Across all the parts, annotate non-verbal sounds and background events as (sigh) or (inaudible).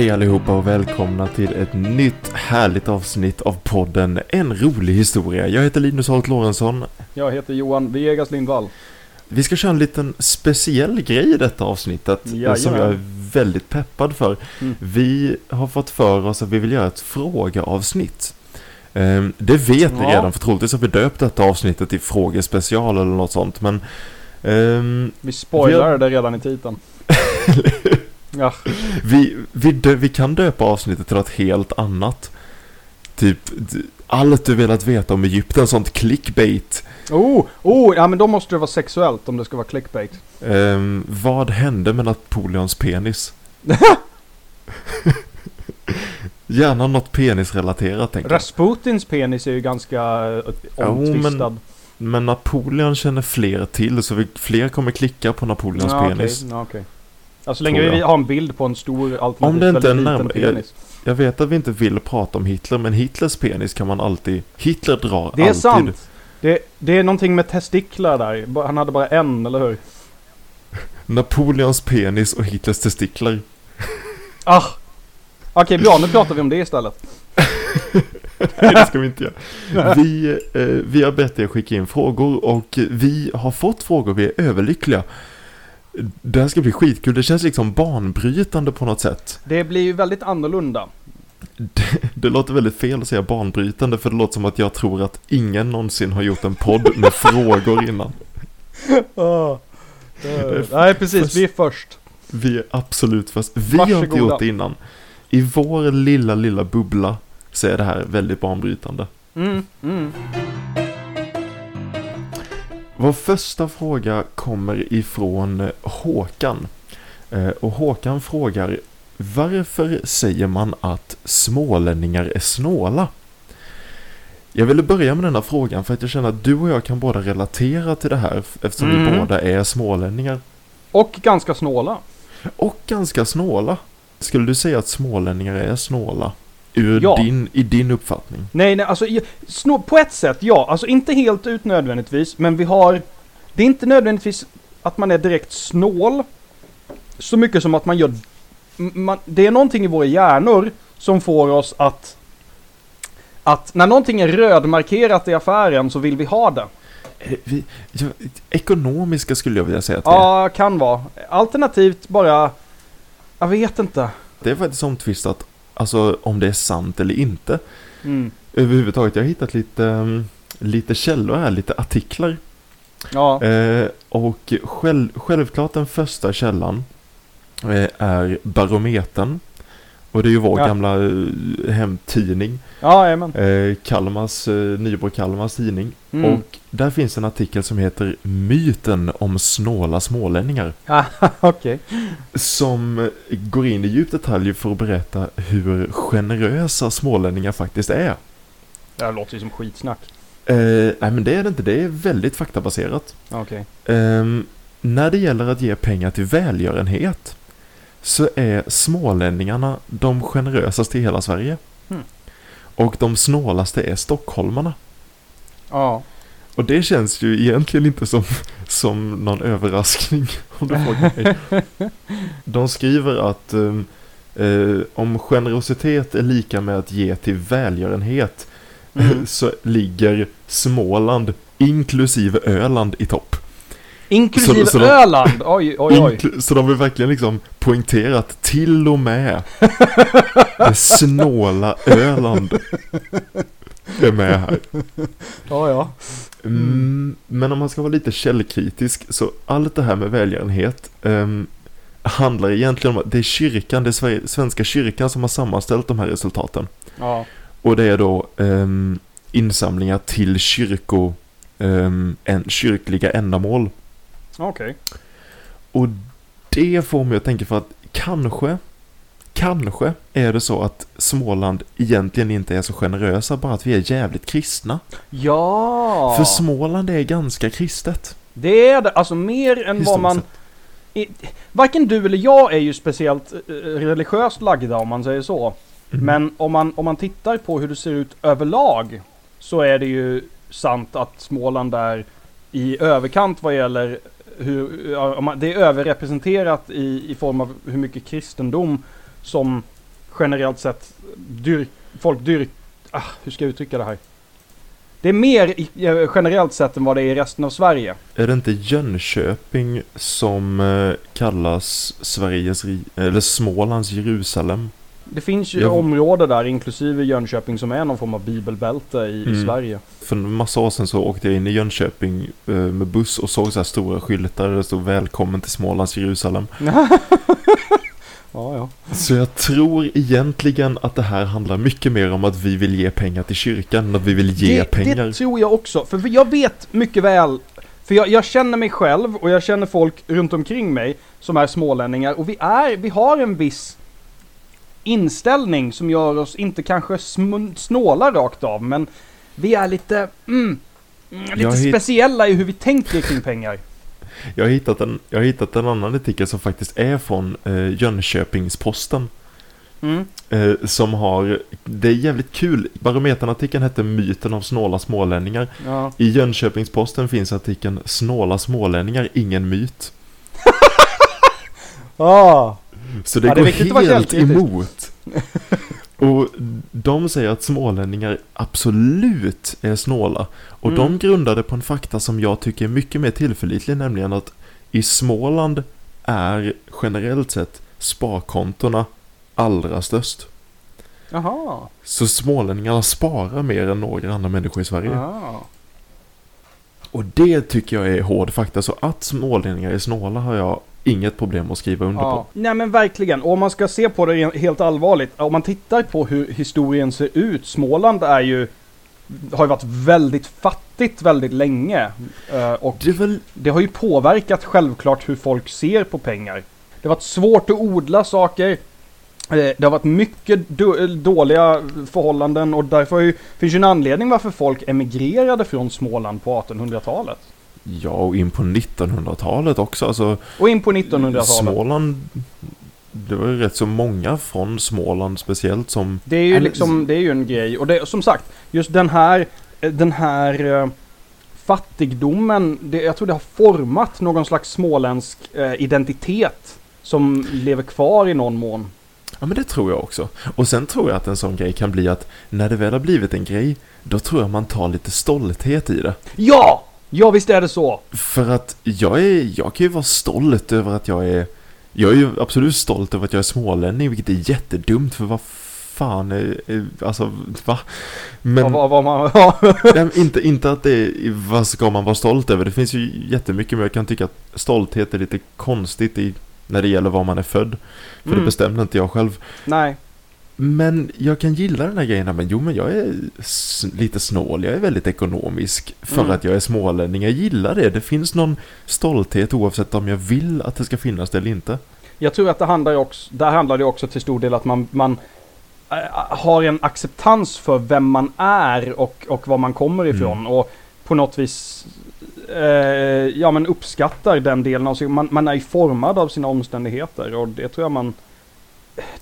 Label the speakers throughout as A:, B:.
A: Hej allihopa och välkomna till ett nytt härligt avsnitt av podden En rolig historia. Jag heter Linus Holt Lorentzon.
B: Jag heter Johan Vegas Lindvall.
A: Vi ska köra en liten speciell grej i detta avsnittet
B: Jajamän.
A: som jag är väldigt peppad för.
B: Mm.
A: Vi har fått för oss att vi vill göra ett frågeavsnitt. Ehm, Det vet ni
B: Ja.
A: redan för troligtvis har vi döpt detta avsnittet till frågespecial eller något sånt men ehm,
B: Vi spoilar
A: Vi har-
B: det redan i titeln. (laughs) Ja,
A: Vi, vi, dö, vi kan döpa avsnittet till något helt annat. Typ, allt du velat veta om Egypten, sånt clickbait.
B: oh, oh, ja men då måste det vara sexuellt om det ska vara clickbait.
A: Ehm, vad hände med Napoleons penis? (laughs) Gärna något penisrelaterat tänker jag.
B: Rasputins penis är ju ganska eh,
A: Jo,
B: omtvistad.
A: Men Napoleon känner fler till, så vi, fler kommer klicka på Napoleons
B: Ja,
A: penis.
B: okej, ja, okej. Ja, så länge
A: jag.
B: vi har en bild på en stor alternativt
A: Om det inte är närmare-
B: penis.
A: Jag vet att vi inte vill prata om Hitler, men Hitlers penis kan man alltid... Hitler drar
B: Det är
A: alltid...
B: sant. Det, det är någonting med testiklar där. Han hade bara en, eller hur? (laughs)
A: Napoleons penis och Hitlers testiklar. (laughs)
B: Ah! Okej, bra. Nu pratar vi om det istället. (laughs)
A: Nej, det ska vi inte göra. Vi, eh, vi har bett er skicka in frågor och vi har fått frågor. Vi är överlyckliga. Det här ska bli skitkul. Det känns liksom banbrytande på något sätt.
B: Det blir ju väldigt annorlunda.
A: Det, det låter väldigt fel att säga banbrytande för det låter som att jag tror att ingen någonsin har gjort en podd med (laughs) frågor innan.
B: Ah. Nej, precis.
A: Först-
B: Vi är först.
A: Vi är absolut först. Vi har inte
B: Varsågoda.
A: gjort det innan. I vår lilla, lilla bubbla så är det här väldigt banbrytande.
B: Mm, mm.
A: Vår första fråga kommer ifrån Håkan. Eh, Och Håkan frågar Varför säger man att smålänningar är snåla? Jag ville börja med denna frågan för att jag känner att du och jag kan båda relatera till det här eftersom vi
B: Mhm.
A: båda är smålänningar.
B: Och ganska snåla.
A: Och ganska snåla. Skulle du säga att smålänningar är snåla? Ur
B: Ja.
A: din, I din uppfattning?
B: Nej, nej, alltså på ett sätt, ja. Alltså inte helt ut nödvändigtvis, men vi har... Det är inte nödvändigtvis att man är direkt snål. Så mycket som att man gör... Man, det är någonting i våra hjärnor som får oss att... Att när någonting är rödmarkerat i affären så vill vi ha det.
A: Eh, Vi, ekonomiska skulle jag vilja säga att vi är.
B: Ja, kan vara. Alternativt bara... Jag vet inte.
A: Det är faktiskt omtvistat, alltså om det är sant eller inte.
B: Mm.
A: Överhuvudtaget, jag har hittat lite, mm, lite källor här, lite artiklar.
B: Ja.
A: Eh, och själv, självklart den första källan eh, är Barometern. Och det är ju vår
B: Ja.
A: gamla eh, hemtidning.
B: Ja, jajamän.
A: Eh, Kalmars, eh, Nybro Kalmars tidning.
B: Mm.
A: Och där finns en artikel som heter Myten om snåla smålänningar. (laughs)
B: Ah, Okej.
A: Som eh, går in i djup detalj för att berätta hur generösa smålänningar faktiskt är.
B: Det här låter ju som skitsnack.
A: Eh, nej men det är det inte, det är väldigt faktabaserat.
B: Okej.
A: Ehm, när det gäller att ge pengar till välgörenhet så är smålänningarna de generösaste i hela Sverige.
B: Hmm.
A: Och de snålaste är stockholmarna.
B: Ja.
A: Och det känns ju egentligen inte som, som någon överraskning om du frågar mig. (laughs) De skriver att ehm, eh, om generositet är lika med att ge till välgörenhet
B: Mm. (laughs)
A: så ligger Småland inklusive Öland i topp.
B: Inklusive
A: Så- så de-
B: Öland! Oj, oj, oj.
A: Så de vill verkligen liksom poängtera att till och med (laughs) det snåla Öland är med här.
B: Ja, ja.
A: Mm, men om man ska vara lite källkritisk så allt det här med välgörenhet ehm, handlar egentligen om att det är kyrkan, det är Svenska kyrkan som har sammanställt de här resultaten.
B: Ja.
A: Och det är då ehm, insamlingar till kyrko, ehm, en, kyrkliga ändamål.
B: Okej.
A: Och det får mig att tänka för att kanske, kanske är det så att Småland egentligen inte är så generösa, bara att vi är jävligt kristna.
B: Ja!
A: För Småland är ganska kristet.
B: Det är det, alltså mer än vad man... I, varken du eller jag är ju speciellt eh, religiöst lagda om man säger så.
A: Mm.
B: Men om man, om man tittar på hur det ser ut överlag så är det ju sant att Småland är i överkant vad gäller hur, ja, det är överrepresenterat i, i form av hur mycket kristendom som generellt sett dyr, folk dyrk... Ah, hur ska jag uttrycka det här? Det är mer eh, generellt sett än vad det är i resten av Sverige.
A: Är det inte Jönköping som eh, kallas Sveriges, eller Smålands Jerusalem?
B: Det finns ju
A: Jag-
B: områden där, inklusive Jönköping, som är någon form av bibelbälte i, i
A: Mm.
B: Sverige.
A: För en massa år sedan så åkte jag in i Jönköping eh, med buss och såg så här stora skyltar där det stod Välkommen till Smålands Jerusalem. (laughs)
B: Ja, ja.
A: Så jag tror egentligen att det här handlar mycket mer om att vi vill ge pengar till kyrkan än att vi vill ge
B: det,
A: pengar.
B: det tror jag också. För jag vet mycket väl, för jag, jag känner mig själv och jag känner folk runt omkring mig som är smålänningar och vi är, vi har en viss inställning som gör oss inte kanske snåla rakt av, men vi är lite, mm, mm, lite speciella i hur vi tänker kring pengar.
A: Jag har, hittat en, jag har hittat en annan artikel som faktiskt är från eh, Jönköpingsposten.
B: Mm.
A: Eh, som har, det är jävligt kul. Barometern-artikeln hette Myten av snåla smålänningar.
B: Ja.
A: I Jönköpingsposten finns artikeln Snåla smålänningar, ingen myt. (laughs)
B: Ah.
A: Så det
B: Ja,
A: går helt
B: källkritisk.
A: emot. (laughs) Och de säger att smålänningar absolut är snåla. Och
B: Mm.
A: de grundade på en fakta som jag tycker är mycket mer tillförlitlig, nämligen att i Småland är generellt sett sparkontona allra störst.
B: Jaha.
A: Så smålänningarna sparar mer än några andra människor i Sverige.
B: Ah.
A: Och det tycker jag är hård fakta. Så att smålänningar är snåla har jag inget problem att skriva under
B: Ja.
A: på.
B: Nej men verkligen, och om man ska se på det helt allvarligt, om man tittar på hur historien ser ut, Småland är ju, har ju varit väldigt fattigt väldigt länge. Eh, och
A: Det väl
B: det har ju påverkat självklart hur folk ser på pengar. Det har varit svårt att odla saker. Eh, Det har varit mycket do- dåliga förhållanden och därför ju, finns ju en anledning varför folk emigrerade från Småland på 1800-talet.
A: Ja, och in på 1900-talet också. Alltså,
B: Och in på 1900-talet.
A: Småland, det var ju rätt så många från Småland speciellt som...
B: Det är ju liksom, det är ju en grej. Och det, som sagt, just den här, eh, den här eh, fattigdomen, det, jag tror det har format någon slags småländsk eh, identitet som lever kvar i någon mån.
A: Ja, men det tror jag också. Och sen tror jag att en sån grej kan bli att när det väl har blivit en grej, då tror jag man tar lite stolthet i det.
B: Ja! Ja, visst är det så.
A: För att jag är, jag kan ju vara stolt över att jag är... Jag är ju absolut stolt över att jag är smålänning, vilket är jättedumt för vad fan är, alltså va? Men...
B: Ja, vad, vad man, (laughs) ja.
A: Nej, inte, inte att det är, vad ska man vara stolt över? Det finns ju jättemycket, men jag kan tycka att stolthet är lite konstigt i, när det gäller var man är född. För det
B: Mm.
A: bestämde inte jag själv.
B: Nej.
A: Men jag kan gilla den här grejen, men jo men jag är lite snål, jag är väldigt ekonomisk för
B: Mm.
A: att jag är smålänning. Jag gillar det, det finns någon stolthet oavsett om jag vill att det ska finnas det eller inte.
B: Jag tror att det handlar också, där handlar det också till stor del att man, man äh, har en acceptans för vem man är och, och var man kommer ifrån.
A: Mm.
B: Och på något vis eh, ja, men uppskattar den delen av sig. Man, man är formad av sina omständigheter och det tror jag man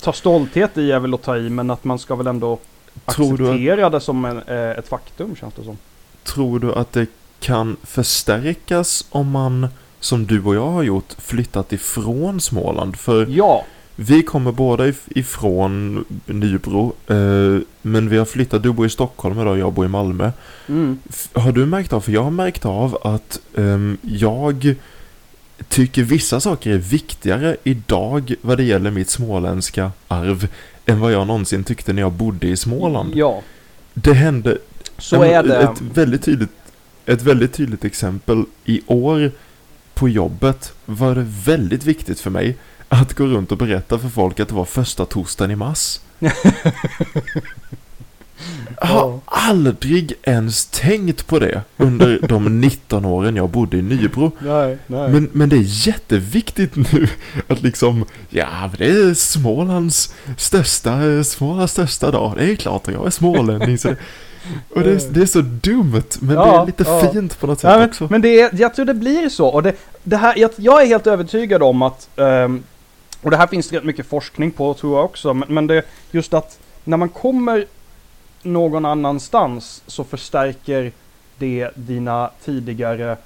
B: tar stolthet i är väl att ta i men att man ska väl ändå
A: Tror du, att,
B: acceptera det som en, eh, ett faktum känns det som.
A: tror du att det kan förstärkas om man, som du och jag har gjort, flyttat ifrån Småland? För
B: Ja,
A: Vi kommer båda if- ifrån Nybro, eh, men vi har flyttat, du bor i Stockholm idag jag bor i Malmö.
B: mm.
A: Har du märkt av, för jag har märkt av att ehm, jag tycker vissa saker är viktigare idag vad det gäller mitt småländska arv än vad jag någonsin tyckte när jag bodde i Småland.
B: ja,
A: Det hände,
B: så
A: men
B: är det.
A: Ett väldigt tydligt, ett väldigt tydligt exempel. I år på jobbet var det väldigt viktigt för mig att gå runt och berätta för folk att det var första torsdagen i mars. (laughs) Jag har aldrig ens tänkt på det under de 19 åren jag bodde i Nybro.
B: Nej, nej.
A: Men, men det är jätteviktigt nu att liksom, ja det är Smålands största, Smålands största dag. Det är klart att jag är smålänning. Så det, och det, är- det är så dumt, men det
B: Ja,
A: är lite
B: ja.
A: fint på något sätt
B: Ja, men,
A: också.
B: men det är, jag tror det blir så. Och det, det här, jag, jag är helt övertygad om att, ehm, och det här finns det rätt mycket forskning på tror jag också, men, men det just att när man kommer någon annanstans så förstärker det dina tidigare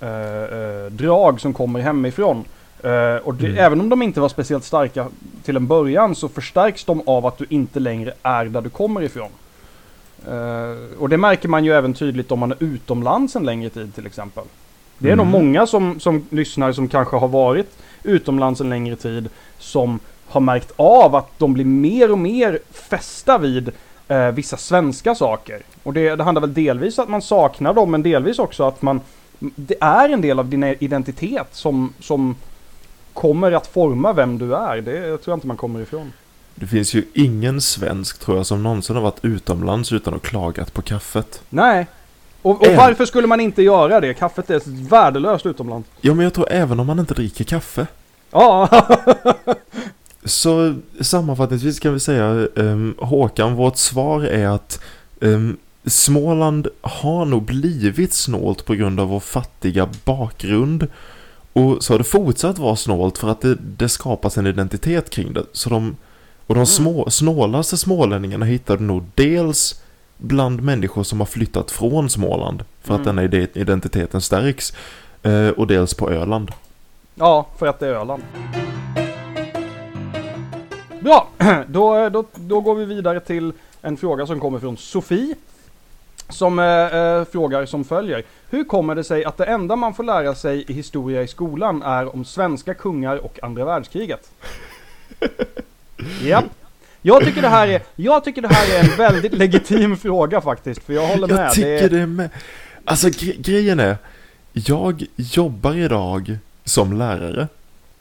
B: eh, eh, drag som kommer hemifrån. Eh, och det,
A: Mm.
B: även om de inte var speciellt starka till en början så förstärks de av att du inte längre är där du kommer ifrån. Eh, och det märker man ju även tydligt om man är utomlands en längre tid till exempel. Det är nog
A: Mm.
B: många som, som lyssnar som kanske har varit utomlands en längre tid som har märkt av att de blir mer och mer fästa vid eh, vissa svenska saker. Och det, det handlar väl delvis att man saknar dem men delvis också att man det är en del av din identitet som, som kommer att forma vem du är. Det tror jag inte man kommer ifrån.
A: Det finns ju ingen svensk tror jag som någonsin har varit utomlands utan att klagat på kaffet.
B: Nej. Och, och varför skulle man inte göra det? Kaffet är värdelöst utomlands.
A: Ja men jag tror även om man inte dricker kaffe.
B: Ja, (laughs)
A: Så sammanfattningsvis kan vi säga um, Håkan, vårt svar är att ehm, Småland har nog blivit snålt på grund av vår fattiga bakgrund. Och så har det fortsatt vara snålt för att det, det skapas en identitet kring det. Så de, och de små, snålaste smålänningarna hittar du nog dels bland människor som har flyttat från Småland för att
B: Mm.
A: denna ide- identiteten stärks. eh, och dels på Öland.
B: ja, för att det är Öland. Bra, (clears throat) då, då, då går vi vidare till en fråga som kommer från Sofie. Som eh, eh, frågar som följer. Hur kommer det sig att det enda man får lära sig i historia i skolan är om svenska kungar och andra världskriget? Japp. Jag tycker, det här är, jag tycker det här är en väldigt legitim fråga faktiskt, för jag håller med.
A: Jag tycker
B: det är,
A: det är med. Alltså gre- grejen är, jag jobbar idag som lärare.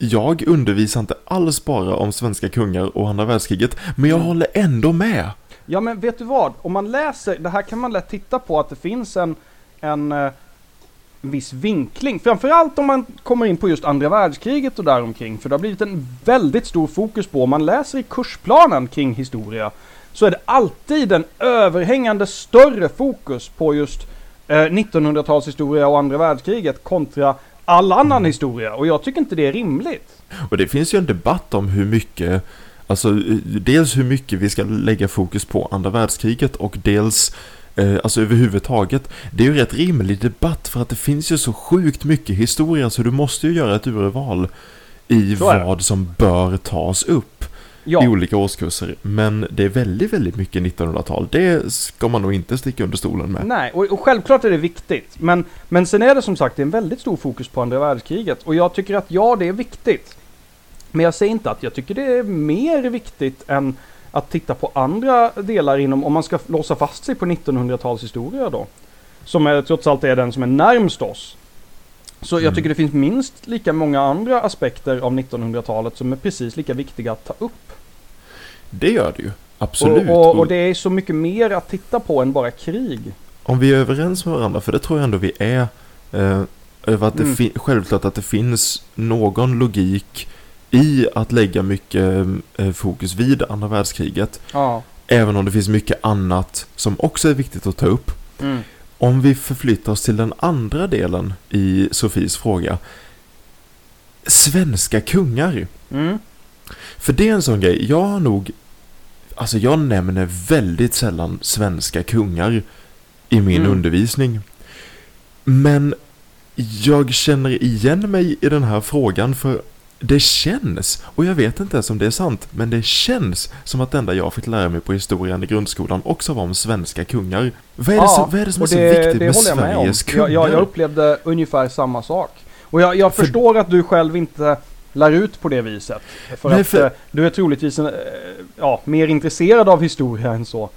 A: Jag undervisar inte alls bara om svenska kungar och andra världskriget, men jag håller ändå med.
B: Ja men vet du vad? Om man läser, det här kan man lätt titta på att det finns en, en en viss vinkling. Framförallt om man kommer in på just andra världskriget och däromkring. För det har blivit en väldigt stor fokus på, om man läser i kursplanen kring historia, så är det alltid en överhängande större fokus på just eh, 1900-talshistoria och andra världskriget kontra all annan historia. Och jag tycker inte det är rimligt.
A: Och det finns ju en debatt om hur mycket, alltså dels hur mycket vi ska lägga fokus på andra världskriget och dels eh, Alltså överhuvudtaget, det är ju rätt rimlig debatt för att det finns ju så sjukt mycket historia så du måste ju göra ett urval i vad som bör tas upp.
B: Ja.
A: i olika årskurser. Men det är väldigt, väldigt mycket 1900-tal. Det ska man nog inte sticka under stolen med.
B: Nej, och, och självklart är det viktigt. Men, men sen är det som sagt det är en väldigt stor fokus på andra världskriget. Och jag tycker att ja, det är viktigt. Men jag säger inte att jag tycker det är mer viktigt än att titta på andra delar inom, om man ska låsa fast sig på 1900-talshistoria då. Som är, trots allt är den som är närmst oss. Så jag
A: Mm.
B: tycker det finns minst lika många andra aspekter av 1900-talet som är precis lika viktiga att ta upp.
A: Det gör det ju. Absolut.
B: Och, och, och det är så mycket mer att titta på än bara krig.
A: Om vi är överens med varandra, för det tror jag ändå vi är. Eh, över att det
B: Mm.
A: fin- självklart att det finns någon logik i att lägga mycket eh, fokus vid andra världskriget.
B: Ja.
A: Även om det finns mycket annat som också är viktigt att ta upp.
B: Mm.
A: Om vi förflyttar oss till den andra delen i Sofies fråga. Svenska kungar.
B: Mm.
A: För det är en sån grej, jag har nog... Alltså jag nämner väldigt sällan svenska kungar i min
B: Mm.
A: undervisning. Men jag känner igen mig i den här frågan för det känns, och jag vet inte ens om det är sant, men det känns som att det enda jag fick lära mig på historien i grundskolan också var om svenska kungar. Vad är det,
B: Ja,
A: så, vad är det som är så
B: det,
A: viktigt
B: det
A: med
B: jag med om.
A: Sveriges kungar?
B: Jag, jag, upplevde ungefär samma sak. Och jag, jag
A: För-
B: förstår att du själv inte lär ut på det viset. För
A: Nej,
B: att
A: för-
B: eh, du är troligtvis en, eh, ja, mer intresserad av historia än så.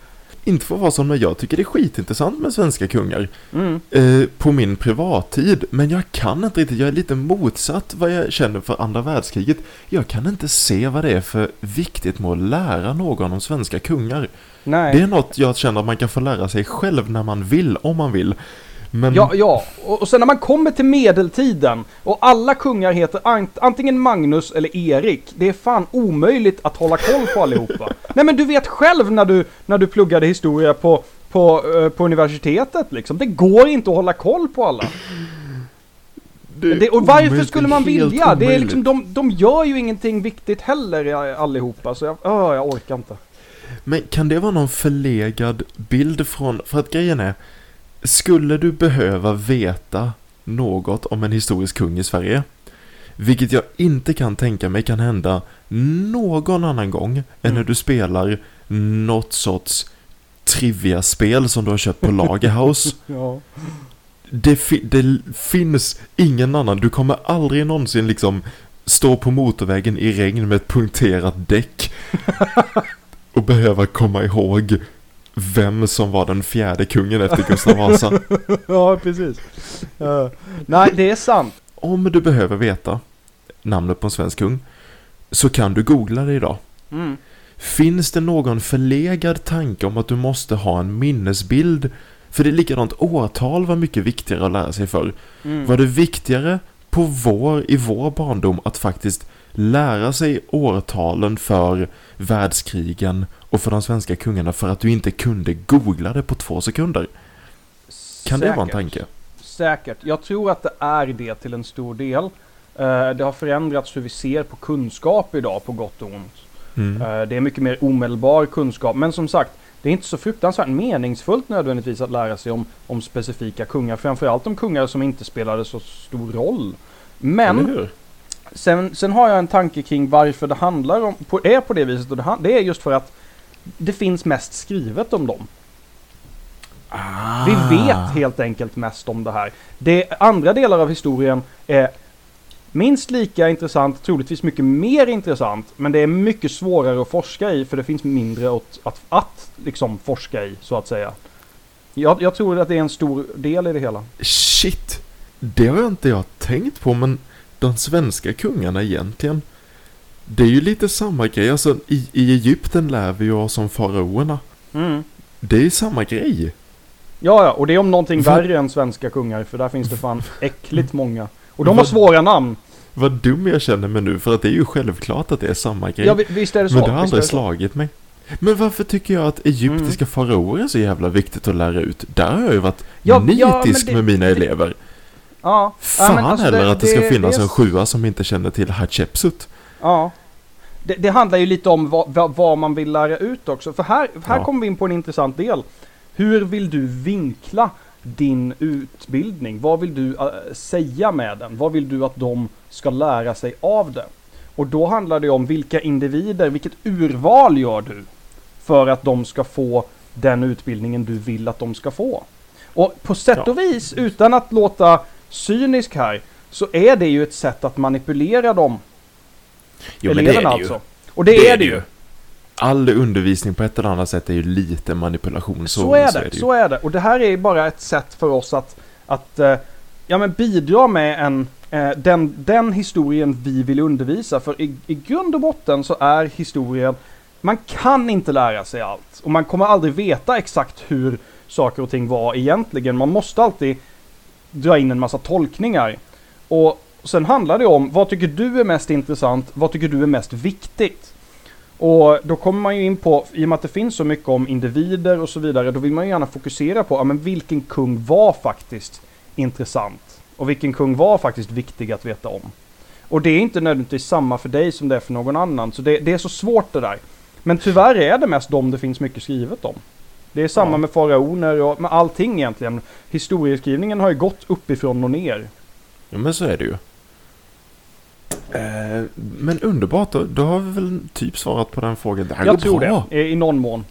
A: Inte för att vara sån, men jag tycker det är skitintressant med svenska kungar.
B: Mm.
A: eh, på min privattid. Men jag kan inte riktigt, jag är lite motsatt vad jag känner för andra världskriget. Jag kan inte se vad det är för viktigt med att lära någon om svenska kungar.
B: Nej.
A: Det är något jag känner att man kan få lära sig själv när man vill, om man vill. Men
B: Ja, ja. Och, och sen när man kommer till medeltiden och alla kungar heter ant, antingen Magnus eller Erik. Det är fan omöjligt att hålla koll på allihopa. (laughs) Nej men du vet själv när du, när du pluggade historia på, på, eh, på universitetet liksom. Det går inte att hålla koll på alla.
A: det
B: och varför skulle man vilja? Det är liksom, de, de gör ju ingenting viktigt heller eh, allihopa. Så jag, öh, jag orkar inte.
A: Men kan det vara någon förlegad bild från, för att grejen är, skulle du behöva veta något om en historisk kung i Sverige? Vilket jag inte kan tänka mig kan hända någon annan gång än när
B: Mm.
A: du spelar något sorts trivia-spel som du har köpt på (laughs) Lagerhouse.
B: Ja.
A: Det, fi- det finns ingen annan. Du kommer aldrig någonsin liksom stå på motorvägen i regn med ett punkterat däck. (laughs) och behöva komma ihåg vem som var den fjärde kungen efter Gustav Vasa. (laughs)
B: ja, precis. Eh, nej, det är sant.
A: Om du behöver veta namnet på en svensk kung så kan du googla det idag.
B: Mm.
A: Finns det någon förlegad tanke om att du måste ha en minnesbild? För det är likadant, årtal var mycket viktigare att lära sig för.
B: Mm.
A: Var det viktigare på vår, i vår barndom att faktiskt lära sig årtalen för världskrigen och för de svenska kungarna för att du inte kunde googla det på två sekunder? Kan det vara en
B: Säkert.
A: tanke?
B: Säkert. Jag tror att det är det till en stor del. Eh, det har förändrats hur vi ser på kunskap idag, på gott och ont.
A: Mm.
B: Eh, det är mycket mer omedelbar kunskap. Men som sagt, det är inte så fruktansvärt meningsfullt nödvändigtvis att lära sig om, om specifika kungar. Framförallt om kungar som inte spelade så stor roll. Men? Sen, sen har jag en tanke kring varför det handlar om, på, är på det viset. Och det, det är just för att det finns mest skrivet om dem.
A: Ah.
B: Vi vet helt enkelt mest om det här. Det, andra delar av historien är minst lika intressant, troligtvis mycket mer intressant. Men det är mycket svårare att forska i för det finns mindre att, att, att liksom forska i, så att säga. Jag, jag tror att det är en stor del i det hela.
A: Shit! Det har jag inte jag tänkt på, men de svenska kungarna egentligen. Det är ju lite samma grej, alltså i, i Egypten lär vi ju oss om faraoerna.
B: Mm.
A: Det är ju samma grej.
B: Ja, ja, och det är om någonting
A: Vad-
B: värre än svenska kungar, för där finns det fan (laughs) äckligt många. Och de har svåra namn.
A: Vad dum jag känner mig nu, för att det är ju självklart att det är samma grej.
B: Ja, vi- visst är det så.
A: men det har aldrig
B: det
A: slagit mig. Men varför tycker jag att egyptiska faraoer är så jävla viktigt att lära ut? Där har jag ju varit
B: Ja,
A: nitisk
B: ja, det-
A: med mina
B: det-
A: elever.
B: Ja.
A: Fan
B: ja, alltså
A: heller att det ska finnas
B: det,
A: en sjua som inte känner till Hatshepsut.
B: Ja. Det, det handlar ju lite om vad, vad, vad man vill lära ut också. För här, här
A: Ja.
B: kommer vi in på en intressant del. Hur vill du vinkla din utbildning? Vad vill du äh, säga med den? Vad vill du att de ska lära sig av det? Och då handlar det om vilka individer, vilket urval gör du? För att de ska få den utbildningen du vill att de ska få. Och på sätt och vis, utan att låta cynisk här, så är det ju ett sätt att manipulera dem
A: Jo men det är
B: eleverna
A: det ju.
B: alltså. Och det, är det ju.
A: All undervisning på ett eller annat sätt är ju lite manipulation. Så,
B: Så, är det,
A: ju.
B: så är det. Och det här är bara ett sätt för oss att, att eh, ja, men bidra med en, eh, den, den historien vi vill undervisa. För i, i grund och botten så är historien, man kan inte lära sig allt. Och man kommer aldrig veta exakt hur saker och ting var egentligen. Man måste alltid dra in en massa tolkningar. Och sen handlar det om, vad tycker du är mest intressant? Vad tycker du är mest viktigt? Och då kommer man ju in på, i och med att det finns så mycket om individer och så vidare, då vill man ju gärna fokusera på, ja men vilken kung var faktiskt intressant? Och vilken kung var faktiskt viktig att veta om? Och det är inte nödvändigtvis samma för dig som det är för någon annan, så det, det är så svårt det där. Men tyvärr är det mest de det finns mycket skrivet om. Det är samma
A: Ja.
B: med faraoner och med allting egentligen. Historieskrivningen har ju gått uppifrån och ner.
A: Ja men så är det ju. Eh, men underbart, då, då har vi väl typ svarat på den frågan. Det här
B: Jag
A: går
B: tror
A: bra.
B: det, i i någon mån.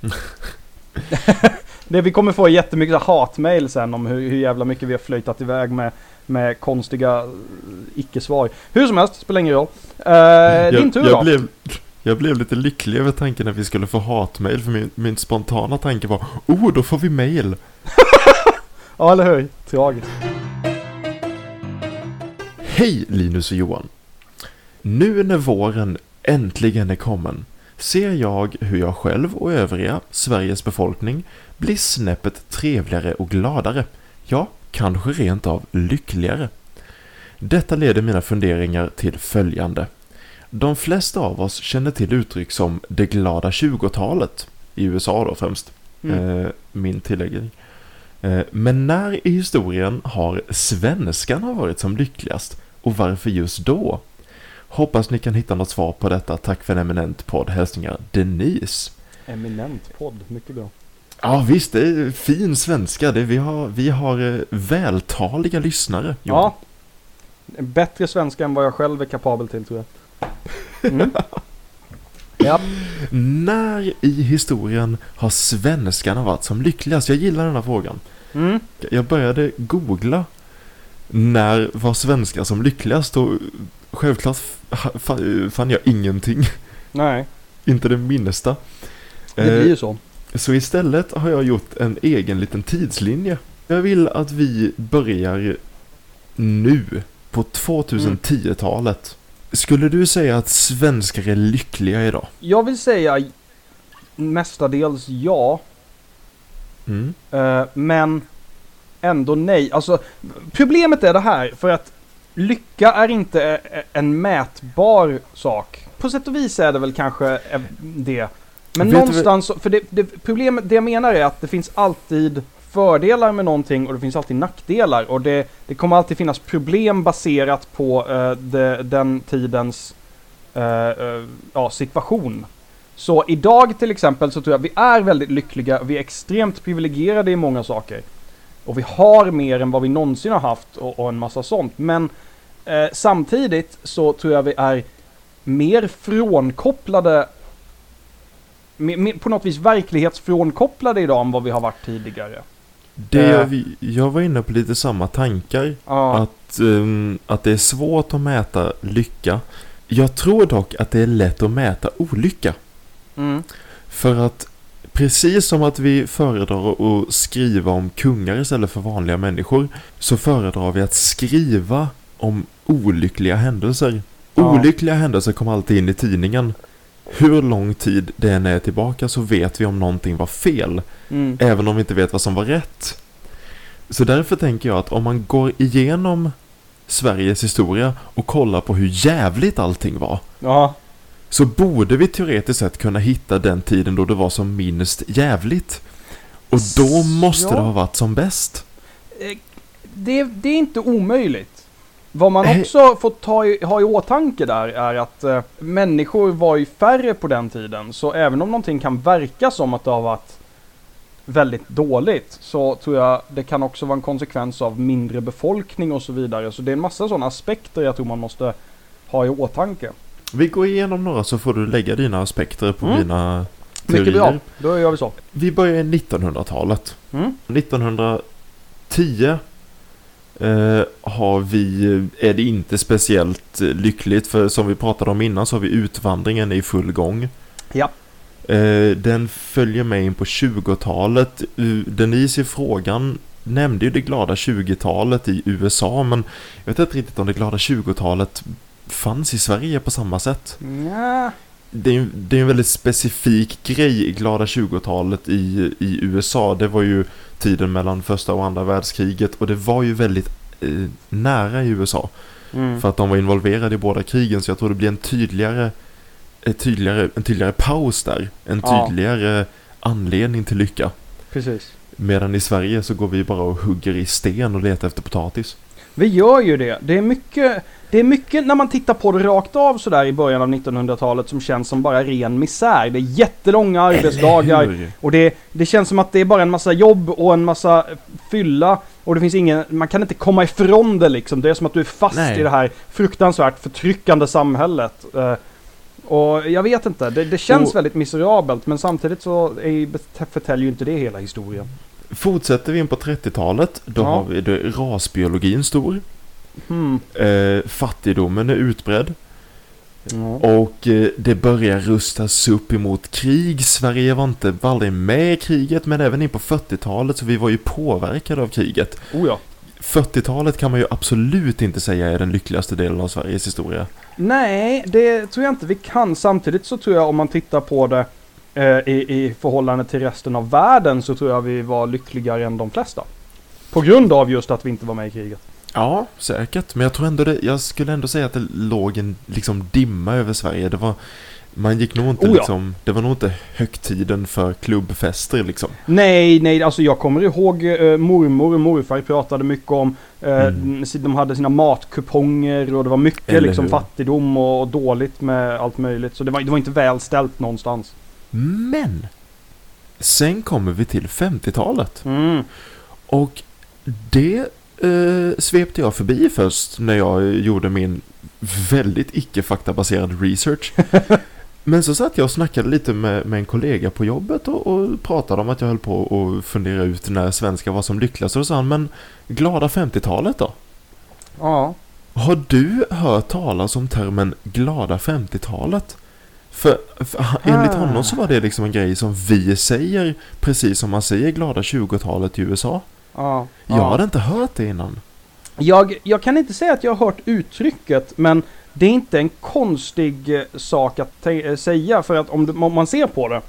B: (laughs) det vi kommer få jättemycket hatmail sen om hur, hur jävla mycket vi har flöjtat iväg med, med konstiga eh, icke-svar. Hur som helst, spelar ingen roll. Eh, din
A: jag,
B: tur
A: jag
B: då.
A: blev, jag blev lite lycklig över tanken att vi skulle få hatmail för min, min spontana tanke var Oh, då får vi mail! (laughs)
B: Ja, eller hur? Tragiskt.
A: Hej Linus och Johan! Nu när våren äntligen är kommen ser jag hur jag själv och övriga Sveriges befolkning blir snäppet trevligare och gladare. Ja, kanske rent av lyckligare. Detta leder mina funderingar till följande. De flesta av oss känner till uttryck som det glada 20-talet, i USA då främst.
B: Mm.
A: Eh, min tilläggning. Eh, men när i historien har svenskarna varit som lyckligast? Och varför just då? Hoppas ni kan hitta något svar på detta. Tack för en eminent podd. Hälsningar Denise.
B: Eminent podd, mycket bra.
A: Ja visst, det är fin svenska. Det, vi, har, vi har eh, vältaliga lyssnare. Johan.
B: Ja. Bättre svenska än vad jag själv är kapabel till tror jag. Mm. (laughs) ja.
A: När i historien har svenskarna varit som lyckligast? Jag gillar den här frågan.
B: Mm.
A: Jag började googla när var svenskar som lyckligast och självklart fann jag ingenting.
B: Nej,
A: Inte det minsta.
B: det blir ju
A: Eh,
B: så.
A: Så istället har jag gjort en egen liten tidslinje. Jag vill att vi börjar nu på 2010-talet. Skulle du säga att svenskar är lyckliga idag?
B: Jag vill säga mestadels ja.
A: Mm.
B: Eh, men ändå nej. Alltså, problemet är det här, för att lycka är inte eh, en mätbar sak. På sätt och vis är det väl kanske eh, det. Men
A: Vet
B: någonstans, för det, det, problemet, det jag menar är att det finns alltid fördelar med någonting och det finns alltid nackdelar. Och det, det kommer alltid finnas problem baserat på uh, de, den tidens uh, ja, situation. Så idag till exempel så tror jag vi är väldigt lyckliga, vi är extremt privilegierade i många saker. Och vi har mer än vad vi någonsin har haft och, och en massa sånt. Men eh, samtidigt så tror jag vi är mer frånkopplade mer, mer, på något vis verklighetsfrånkopplade idag än vad vi har varit tidigare.
A: Det
B: Eh.
A: jag, vi- jag var inne på lite samma tankar.
B: Ja,
A: Att, ehm, att det är svårt att mäta lycka. Jag tror dock att det är lätt att mäta olycka.
B: mm,
A: För att precis som att vi föredrar att skriva om kungar istället för vanliga människor så föredrar vi att skriva om olyckliga händelser.
B: Ja.
A: Olyckliga händelser kommer alltid in i tidningen. Hur lång tid det än är tillbaka så vet vi om någonting var fel.
B: mm,
A: Även om vi inte vet vad som var rätt. Så därför tänker jag att om man går igenom Sveriges historia och kollar på hur jävligt allting var.
B: ja,
A: Så borde vi teoretiskt sett kunna hitta den tiden då det var som minst jävligt. Och då måste
B: Ja.
A: det ha varit som bäst.
B: Eh, det, det är inte omöjligt. Vad man
A: Eh.
B: också får ta i, ha i åtanke där är att eh, människor var ju färre på den tiden. Så även om någonting kan verka som att det har varit väldigt dåligt så tror jag det kan också vara en konsekvens av mindre befolkning och så vidare. Så det är en massa sådana aspekter jag tror man måste ha i åtanke.
A: Vi går igenom några så får du lägga dina aspekter på
B: Mm.
A: mina
B: Mycket bra,
A: teorier.
B: då gör vi så.
A: Vi börjar i 1900-talet.
B: Mm.
A: 1910 eh, har vi, är det inte speciellt eh, lyckligt för som vi pratade om innan så har vi utvandringen i full gång.
B: Ja.
A: Eh, den följer med in på 20-talet. Uh, Denise i frågan nämnde ju det glada 20-talet i USA men jag vet inte riktigt om det glada 20-talet fanns i Sverige på samma sätt.
B: Ja.
A: Det är, det är en väldigt specifik grej i glada 20-talet i, i USA. Det var ju tiden mellan första och andra världskriget och det var ju väldigt eh, nära i USA.
B: Mm.
A: För att de var involverade i båda krigen så jag tror det blir en tydligare, ett tydligare, en tydligare paus där. En
B: Ja.
A: tydligare anledning till lycka.
B: Precis.
A: Medan i Sverige så går vi bara och hugger i sten och letar efter potatis.
B: Vi gör ju det. Det är mycket, det är mycket när man tittar på det rakt av sådär i början av 1900-talet som känns som bara ren misär. Det är jättelånga arbetsdagar och det, det känns som att det är bara en massa jobb och en massa fylla och det finns ingen, man kan inte komma ifrån det liksom. Det är som att du är fast
A: Nej.
B: i det här fruktansvärt förtryckande samhället. Eh, och jag vet inte, det, det känns
A: Och-
B: väldigt miserabelt men samtidigt så är, förtäljer ju inte det hela historien.
A: Fortsätter vi in på 30-talet, då
B: Ja.
A: har vi det, rasbiologin stor.
B: Hmm.
A: Eh, fattigdomen är utbredd.
B: Ja.
A: Och eh, det börjar rustas upp emot krig. Sverige var inte var aldrig med i kriget men även in på 40-talet så vi var ju påverkade av kriget.
B: Oh ja.
A: 40-talet kan man ju absolut inte säga är den lyckligaste delen av Sveriges historia.
B: Nej, det tror jag inte vi kan. Samtidigt så tror jag om man tittar på det i, i förhållande till resten av världen så tror jag vi var lyckligare än de flesta. På grund av just att vi inte var med i kriget.
A: Ja, säkert. Men jag tror ändå det, jag skulle ändå säga att det låg en liksom dimma över Sverige. Det var, man gick nog inte
B: Oh ja.
A: liksom, det var nog inte högtiden för klubbfester liksom.
B: Nej, nej, alltså jag kommer ihåg eh, mormor och morfar pratade mycket om eh,
A: Mm.
B: De hade sina matkuponger och det var mycket
A: Eller
B: liksom
A: hur?
B: fattigdom och, och dåligt med allt möjligt. Så det var, det var inte väl ställt någonstans.
A: Men! Sen kommer vi till 50-talet.
B: Mm.
A: Och det eh, svepte jag förbi först när jag gjorde min väldigt icke faktabaserad research. (laughs) Men så satt jag och snackade lite med, med en kollega på jobbet och, och pratade om att jag höll på att fundera ut när svenskar var som lyckligast. Och då sa han, men glada 50-talet då?
B: Ja.
A: Har du hört talas om termen glada 50-talet? För, för enligt
B: Ah.
A: honom så var det liksom en grej som vi säger precis som man säger glada 20-talet i USA.
B: Ja.
A: Jag
B: ja.
A: hade inte hört det innan.
B: Jag, jag kan inte säga att jag har hört uttrycket, men det är inte en konstig eh, sak att eh, säga för att om, om man ser på det.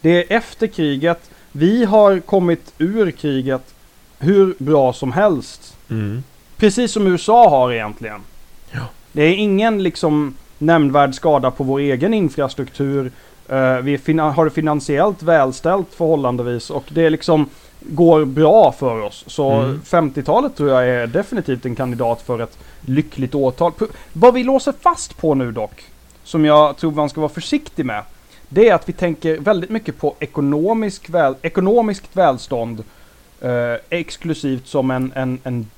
B: Det är efter kriget, vi har kommit ur kriget hur bra som helst.
A: Mm.
B: Precis som USA har egentligen.
A: Ja.
B: Det är ingen liksom nämnvärd skada på vår egen infrastruktur. Eh, vi har det finansiellt välställt förhållandevis och det liksom går bra för oss. Så
A: Mm.
B: 50-talet tror jag är definitivt en kandidat för ett lyckligt årtal. Vad vi låser fast på nu dock, som jag tror man ska vara försiktig med, det är att vi tänker väldigt mycket på ekonomisk väl, ekonomiskt välstånd eh, exklusivt som en, en, en,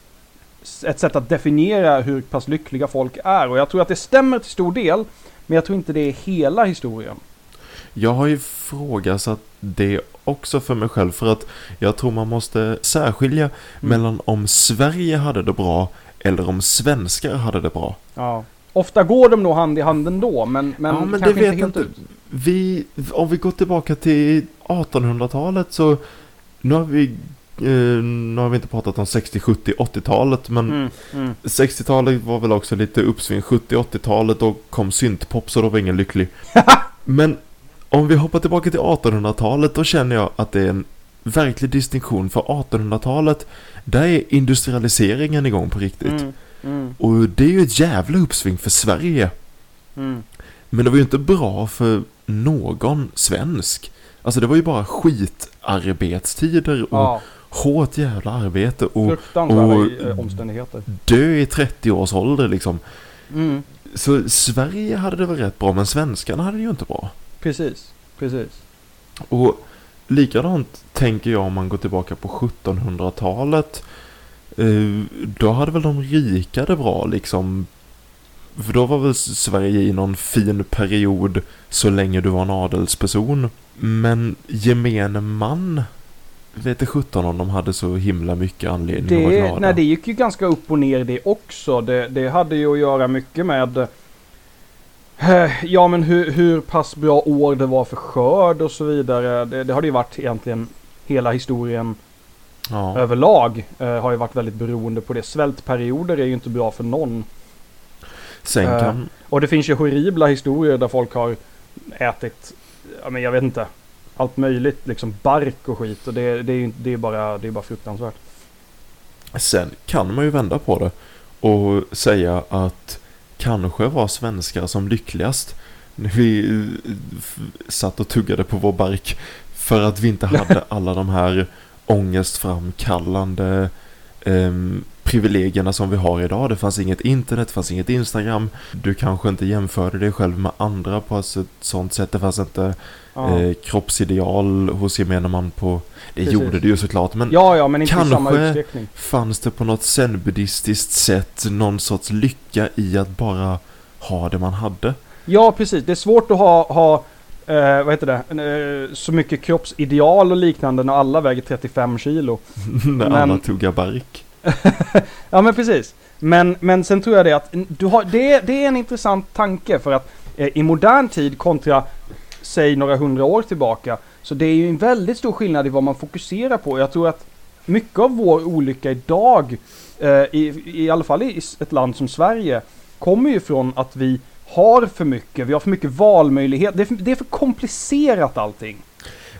B: ett sätt att definiera hur pass lyckliga folk är. Och jag tror att det stämmer till stor del, men jag tror inte det är hela historien.
A: Jag har ju ifrågasatt det också för mig själv för att jag tror man måste särskilja mellan om Sverige hade det bra eller om svenskar hade det bra.
B: Ja. Ofta går de nog hand i hand ändå, men, men,
A: ja, men det
B: kanske
A: vet
B: inte helt
A: inte.
B: ut.
A: Vi, om vi går tillbaka till 1800-talet så nu har vi eh, nu har vi inte pratat om 60, 70, 80-talet men
B: Mm, mm.
A: 60-talet var väl också lite uppsving. 70-80-talet då kom syntpop så då var ingen lycklig. (laughs) Men om vi hoppar tillbaka till 1800-talet då känner jag att det är en verklig distinktion. För 1800-talet där är industrialiseringen igång på riktigt.
B: Mm, mm,
A: Och det är ju ett jävla uppsving för Sverige.
B: mm.
A: Men det var ju inte bra för någon svensk. Alltså det var ju bara skitarbetstider och
B: Ja,
A: hårt jävla arbete och
B: fruktansvärda
A: och-
B: eh, omständigheter.
A: dö i 30 års ålder liksom.
B: Mm,
A: Så Sverige hade det väl rätt bra, men svenskarna hade det ju inte bra.
B: precis, precis.
A: Och likadant tänker jag om man går tillbaka på 1700-talet. Eh, då hade väl de rika det bra liksom. För då var väl Sverige i någon fin period så länge du var en adelsperson. Men gemene man vet inte sjutton om de hade så himla mycket anledning att vara
B: Det,
A: glada.
B: nej, det gick ju ganska upp och ner det också. Det, det hade ju att göra mycket med eh, Ja men hur, hur pass bra år det var för skörd och så vidare. Det, det har det ju varit egentligen hela historien
A: ja.
B: överlag. Eh, har ju varit väldigt beroende på det. Svältperioder är ju inte bra för någon.
A: Sen
B: eh,
A: kan...
B: Och det finns ju horribla historier där folk har ätit, ja men jag vet inte, allt möjligt liksom bark och skit. Och det, det är det är bara, det är bara fruktansvärt.
A: Sen kan man ju vända på det och säga att kanske var svenskar som lyckligast när vi eh, satt och tuggade på vår bark för att vi inte (laughs) hade alla de här ångestframkallande ehm, privilegierna som vi har idag. Det fanns inget internet, det fanns inget Instagram. Du kanske inte jämförde dig själv med andra på ett sånt sätt. Det fanns inte
B: Ja.
A: eh, kroppsideal hos gemene man på... Det
B: Precis.
A: gjorde det ju såklart, men
B: ja, ja, men inte
A: kanske-. Fanns det på något zen-buddhistiskt sätt någon sorts lycka i att bara ha det man hade?
B: Ja, precis. Det är svårt att ha, ha eh, vad heter det, eh, så mycket kroppsideal och liknande när alla väger 35 kilo. (laughs)
A: När
B: Men-
A: alla tuggar bark. (laughs)
B: Ja, men precis. Men, men sen tror jag det att du har, det, det är en intressant tanke för att eh, i modern tid kontra säg några hundra år tillbaka så det är ju en väldigt stor skillnad i vad man fokuserar på. Jag tror att mycket av vår olycka idag, eh, i, i alla fall i ett land som Sverige, kommer ju från att vi har för mycket, vi har för mycket valmöjlighet. Det är för, det är för komplicerat allting.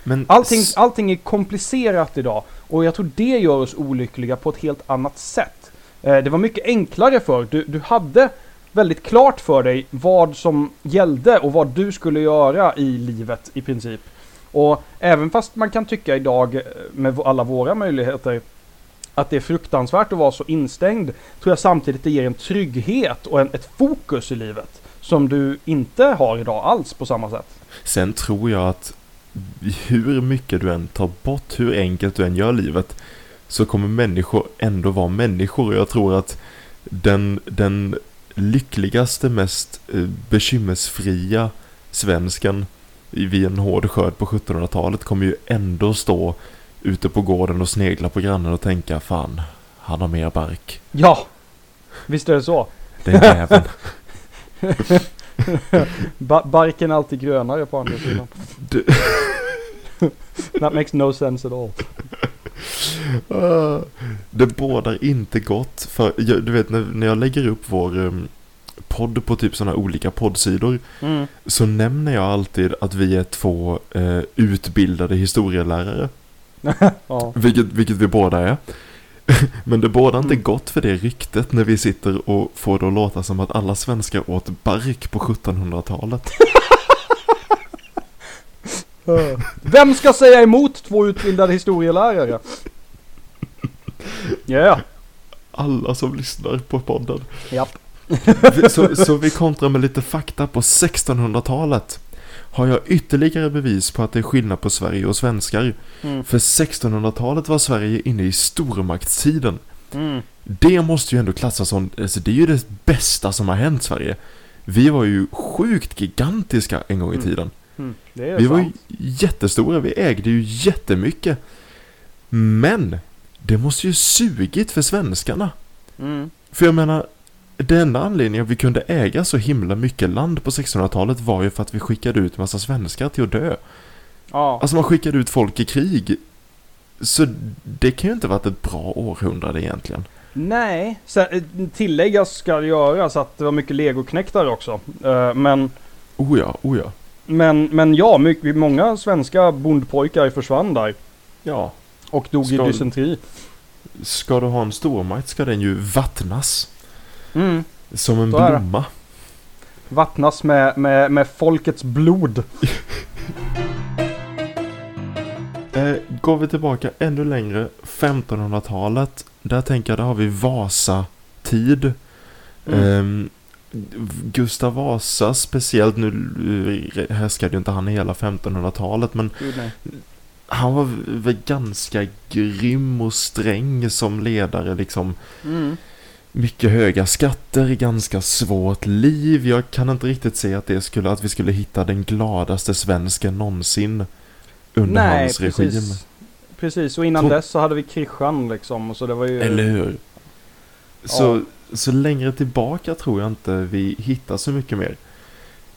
A: Men
B: Allting, allting är komplicerat idag och jag tror det gör oss olyckliga på ett helt annat sätt. Eh, det var mycket enklare för du, du hade väldigt klart för dig vad som gällde och vad du skulle göra i livet i princip. Och även fast man kan tycka idag eh, med alla våra möjligheter att det är fruktansvärt att vara så instängd tror jag samtidigt det ger en trygghet och en, ett fokus i livet som du inte har idag alls på samma sätt.
A: Sen tror jag att hur mycket du än tar bort, hur enkelt du än gör livet, så kommer människor ändå vara människor. Och jag tror att den, den lyckligaste, mest eh, bekymmersfria svensken i- vid en hård skörd på 1700-talet kommer ju ändå stå ute på gården och snegla på grannen och tänka fan, han har mer bark.
B: Ja! Visst är det så?
A: Det är jäveln. (laughs)
B: Ba barken är alltid grönare på andra sidan.
A: Du- (laughs)
B: That makes no sense at all.
A: Ah, Det bådar inte gott för, jag, du vet när, när jag lägger upp vår um, podd på typ sådana olika poddsidor
B: Mm.
A: så nämner jag alltid att vi är två eh, utbildade historielärare. (laughs)
B: Ja.
A: Vilket, vilket vi båda är. (laughs) Men det bådar inte
B: Mm.
A: gott för det ryktet när vi sitter och får det att låta som att alla svenskar åt bark på 1700-talet. (laughs)
B: Vem ska säga emot två utbildade historielärare? (laughs) Ja, yeah.
A: Alla som lyssnar på podden.
B: japp.
A: Så, så vi kontrar med lite fakta på 1600-talet. Har jag ytterligare bevis på att det är skillnad på Sverige och svenskar.
B: Mm.
A: För 1600-talet var Sverige inne i stormaktstiden.
B: Mm.
A: Det måste ju ändå klassas som, alltså det är ju det bästa som har hänt Sverige. Vi var ju sjukt gigantiska en gång i
B: Mm.
A: tiden.
B: Mm.
A: Vi var ju
B: sant.
A: jättestora, vi ägde ju jättemycket. Men, det måste ju sugit för svenskarna.
B: Mm.
A: För jag menar, den enda anledningen vi kunde äga så himla mycket land på 1600-talet var ju för att vi skickade ut massa svenskar till att dö.
B: Ja.
A: Alltså man skickade ut folk i krig. Så det kan ju inte varit ett bra århundrade egentligen.
B: Nej, sen, eh, tilläggas ska det göras att det var mycket legoknektar också. Eh, men,
A: Oh ja, oh ja.
B: men, men ja, mycket, många svenska bondpojkar försvann där.
A: Ja,
B: Och dog
A: Ska-
B: i dysenteri.
A: ska du ha en stormakt ska den ju vattnas.
B: Mm.
A: Som en
B: Så
A: blomma.
B: Vattnas med, med, med folkets blod. (laughs)
A: Eh, går vi tillbaka ännu längre, 1500-talet. Där tänker jag, där har vi Vasa-tid.
B: Mm.
A: Ehm, Gustav Vasa speciellt, nu eh, härskade ju inte han hela 1500-talet men
B: nej.
A: han var väl ganska grym och sträng som ledare liksom.
B: Mm.
A: Mycket höga skatter, ganska svårt liv. Jag kan inte riktigt se att det skulle, att vi skulle hitta den gladaste svensken någonsin under
B: Nej,
A: hans regim.
B: precis. Precis, och innan
A: Tro-
B: dess så hade vi Kristian liksom. Så det var ju...
A: Eller hur? Så, så längre tillbaka tror jag inte vi hittar så mycket mer.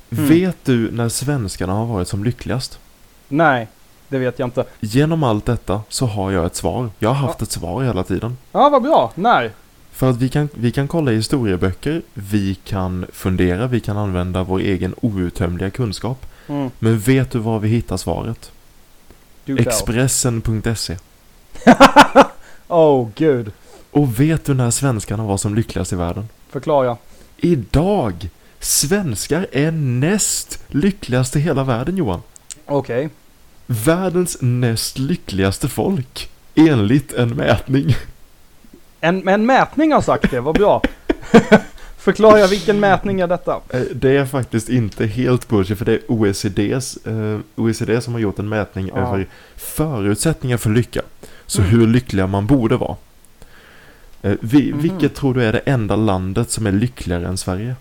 B: Mm.
A: Vet du när svenskarna har varit som lyckligast?
B: Nej, det vet jag inte.
A: Genom allt detta så har jag ett svar. Jag har haft ett svar hela tiden.
B: Ja, vad bra. När?
A: För att vi kan, vi kan kolla i historieböcker, vi kan fundera, vi kan använda vår egen outtömliga kunskap.
B: Mm.
A: Men vet du var vi hittar svaret? Expressen.se.
B: oh, (laughs) gud.
A: Och vet du när svenskarna var som lyckligast i världen?
B: Förklara.
A: Idag! Svenskar är näst lyckligast i hela världen Johan.
B: Okej.
A: Världens näst lyckligaste folk. Enligt en mätning.
B: En, en mätning har sagt det, vad bra. (laughs) Förklara vilken mätning är detta?
A: Eh, Det är faktiskt inte helt bullshit för det är OECDs, eh, OECD som har gjort en mätning
B: Ja.
A: över förutsättningar för lycka. Så
B: Mm.
A: hur lyckliga man borde vara. Eh, vi,
B: Mhm.
A: Vilket tror du är det enda landet som är lyckligare än Sverige?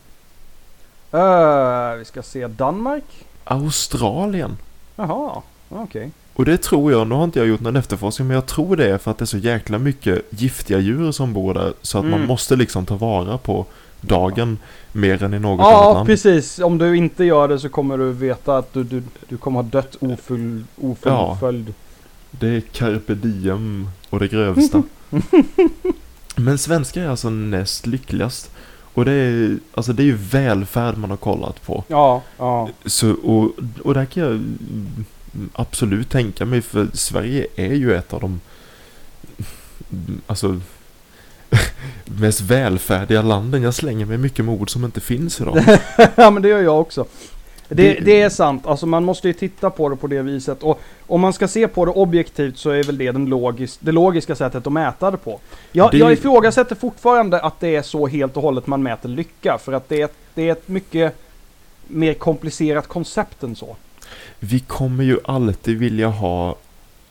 B: Uh, vi ska se Danmark.
A: Australien.
B: Jaha, okej.
A: Och det tror jag, nu har inte jag gjort någon efterforskning, men jag tror det är för att det är så jäkla mycket giftiga djur som bor där. Så att man
B: Mm.
A: måste liksom ta vara på dagen mer än i något annat
B: Ja,
A: land.
B: precis. Om du inte gör det så kommer du veta att du, du, du kommer ha dött ofull, ofullföljd.
A: Det är carpe diem och det grövsta. (laughs) Men svenskar är alltså näst lyckligast. Och det är, alltså det är ju välfärd man har kollat på.
B: Ja, ja.
A: Så, och, och där kan jag absolut tänka mig, för Sverige är ju ett av de alltså (laughs) mest välfärdiga landen. Jag slänger mig mycket med ord som inte finns idag. (laughs)
B: ja, men det gör jag också. Det,
A: Det-
B: är sant, alltså man måste ju titta på det på det viset. Och om man ska se på det objektivt så är väl det den logis, det logiska sättet att mäta det på. Jag,
A: Det
B: jag ifrågasätter fortfarande att det är så helt och hållet man mäter lycka. För att det är, det är ett mycket mer komplicerat koncept än så.
A: Vi kommer ju alltid vilja ha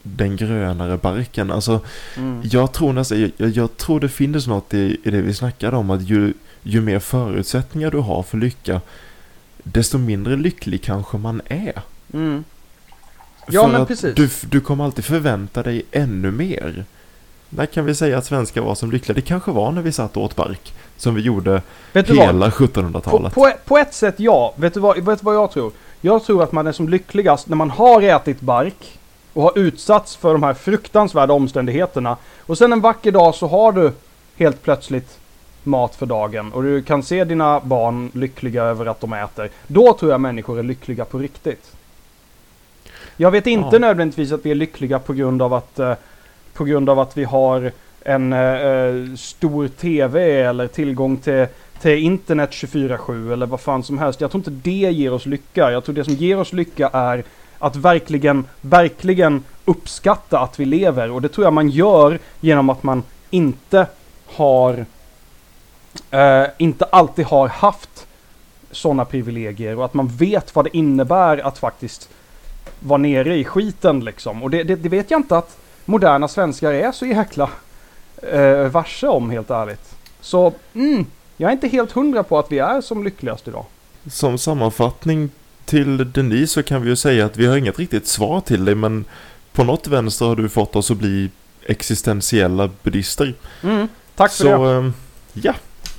A: den grönare barken. Alltså,
B: Mm.
A: jag tror nästan, jag, jag tror det finns något i, i det vi snackade om att ju, ju mer förutsättningar du har för lycka, desto mindre lycklig kanske man är.
B: Mm. Ja,
A: För
B: men
A: att
B: precis.
A: Du, du kommer alltid förvänta dig ännu mer. När kan vi säga att svenskar var som lyckliga? Det kanske var när vi satt och åt bark. Som vi gjorde hela
B: På,
A: 1700-talet.
B: på, på ett sätt ja. Vet du, vad, vet du vad jag tror? Jag tror att man är som lyckligast när man har ätit bark och har utsatts för de här fruktansvärda omständigheterna. Och sen en vacker dag så har du helt plötsligt mat för dagen och du kan se dina barn lyckliga över att de äter. Då tror jag människor är lyckliga på riktigt. Jag vet inte
A: Ja.
B: nödvändigtvis att vi är lyckliga på grund av att, eh, på grund av att vi har en eh, eh, stor TV eller tillgång till, till internet 24-7 eller vad fan som helst. Jag tror inte det ger oss lycka. Jag tror det som ger oss lycka är att verkligen, verkligen uppskatta att vi lever. Och det tror jag man gör genom att man inte har, eh, inte alltid har haft sådana privilegier och att man vet vad det innebär att faktiskt vara nere i skiten liksom. Och det, det, det vet jag inte att moderna svenskar är så jäkla eh, varse om helt ärligt. Så mm, jag är inte helt hundra på att vi är som lyckligast idag.
A: Som sammanfattning till Denise så kan vi ju säga att vi har inget riktigt svar till dig men på något vänster har du fått oss att bli existentiella buddister.
B: Mm, tack för
A: så,
B: det.
A: ehm, ja,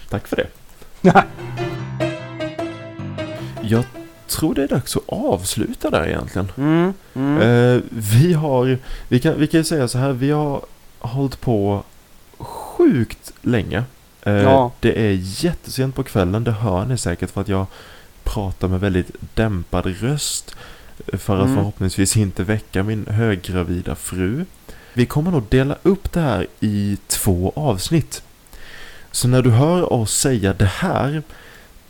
A: tack för det. (laughs) Jag tror det är dags att avsluta där egentligen.
B: Mm, mm.
A: Eh, vi har, vi kan, vi kan ju säga så här, vi har hållit på sjukt länge. Eh,
B: Ja.
A: Det är jättesent på kvällen, det hör ni säkert för att jag pratar med väldigt dämpad röst. eh, För att
B: Mm.
A: förhoppningsvis inte väcka min höggravida fru. Vi kommer nog dela upp det här i två avsnitt. Så när du hör oss säga det här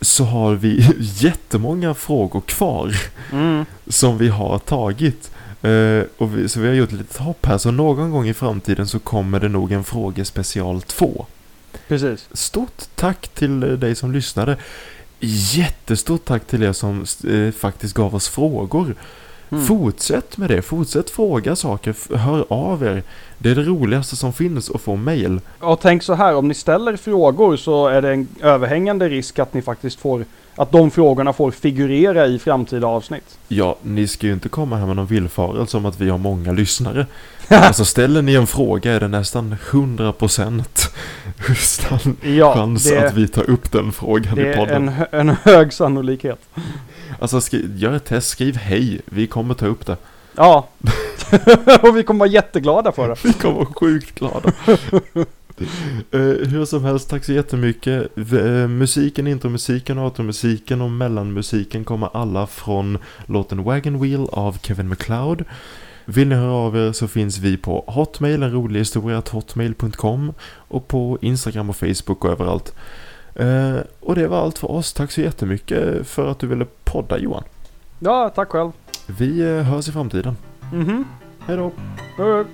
A: så har vi (laughs) jättemånga frågor kvar
B: Mm.
A: som vi har tagit. Eh, och vi, så vi har gjort ett litet hopp här, så någon gång i framtiden så kommer det nog en frågespecial 2.
B: Precis.
A: Stort tack till eh, dig som lyssnade. Jättestort tack till er som eh, faktiskt gav oss frågor.
B: Mm.
A: Fortsätt med det, fortsätt fråga saker, hör av er. Det är det roligaste som finns att få mail.
B: Och tänk så här, om ni ställer frågor så är det en överhängande risk att ni faktiskt får, att de frågorna får figurera i framtida avsnitt.
A: Ja, ni ska ju inte komma här med någon villfarelse om att vi har många lyssnare. (laughs) Alltså ställer ni en fråga är det nästan 100% stan-
B: Ja,
A: chans
B: det,
A: att vi tar upp den frågan
B: det
A: i
B: är
A: podden.
B: en, hö- en hög sannolikhet.
A: Alltså skri- gör ett test, skriv hej, vi kommer ta upp det.
B: Ja. (laughs) och vi kommer vara jätteglada för det. (laughs)
A: Vi kommer vara sjukt glada. Eh, hur som helst, tack så jättemycket. Eh, musiken, intromusiken, outromusiken och mellanmusiken kommer alla från låten Wagon Wheel av Kevin MacLeod. Vill ni höra av er så finns vi på Hotmail, en rolig historia, hotmail.com och på Instagram och Facebook och överallt. Eh, och det var allt för oss. Tack så jättemycket för att du ville podda Johan.
B: Ja, tack själv.
A: Vi hörs i framtiden.
B: Mhm.
A: Hej då!
B: Hej.